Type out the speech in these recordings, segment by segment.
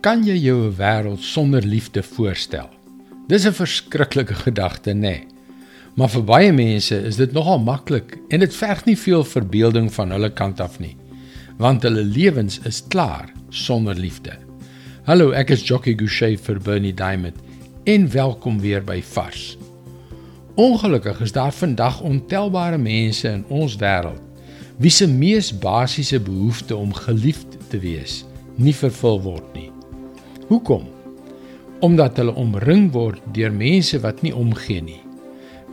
Kan jy jou 'n wêreld sonder liefde voorstel? Dis 'n verskriklike gedagte, nê? Nee. Maar vir baie mense is dit nogal maklik en dit verg nie veel verbeelding van hulle kant af nie, want hulle lewens is klaar sonder liefde. Hallo, ek is Jockey Gouchee vir Bernie Diamond en welkom weer by Vars. Ongelukkig is daar vandag ontelbare mense in ons wêreld wie se mees basiese behoefte om geliefd te wees nie vervul word nie. Hoekom? Omdat hulle omring word deur mense wat nie omgee nie.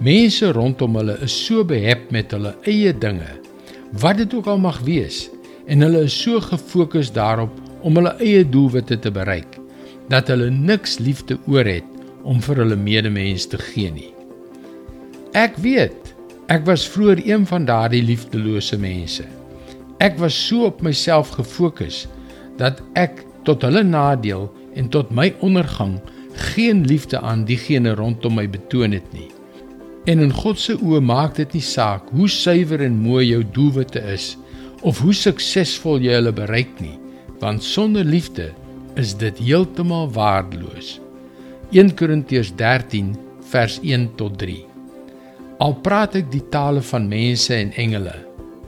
Mense rondom hulle is so behep met hulle eie dinge, wat dit ook al mag wees, en hulle is so gefokus daarop om hulle eie doelwitte te bereik dat hulle niks liefde oor het om vir hulle medemens te gee nie. Ek weet Ek was vroeër een van daardie liefdelose mense. Ek was so op myself gefokus dat ek tot hulle nadeel en tot my ondergang geen liefde aan diegene rondom my betoon het nie. En in God se oë maak dit nie saak hoe suiwer en mooi jou doelwitte is of hoe suksesvol jy hulle bereik nie, want sonder liefde is dit heeltemal waardeloos. 1 Korintiërs 13 vers 1 tot 3 Al praat ek die tale van mense en engele,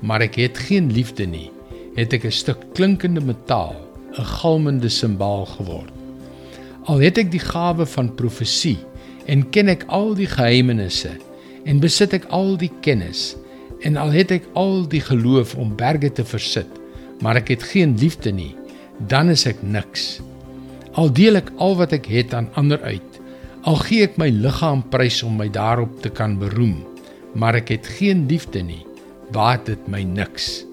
maar ek het geen liefde nie, het ek 'n stuk klinkende metaal, 'n galmende simbaal geword. Al het ek die gawe van profesie en ken ek al die geheimenisse en besit ek al die kennis en al het ek al die geloof om berge te versit, maar ek het geen liefde nie, dan is ek niks. Al deel ek al wat ek het aan ander uit, Al gee ek my liggaam prys om my daarop te kan beroem, maar ek het geen liefde nie, baat dit my niks.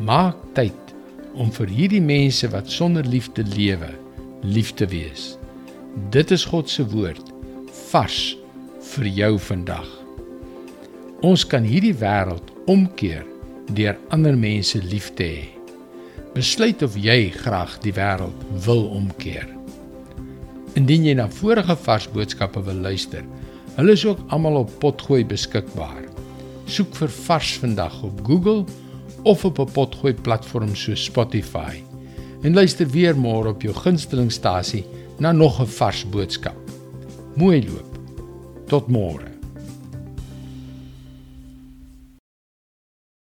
Maak tyd om vir hierdie mense wat sonder liefde lewe, lief te wees. Dit is God se woord vars vir jou vandag. Ons kan hierdie wêreld omkeer deur ander mense lief te hê. Besluit of jy graag die wêreld wil omkeer. Indien jy na vorige vars boodskappe wil luister, hulle is ook almal op Potgooi beskikbaar. Soek vir Vars vandag op Google of op 'n Potgooi platform soos Spotify. En luister weer môre op jou gunstelingstasie na nog 'n vars boodskap. Mooi loop. Tot môre.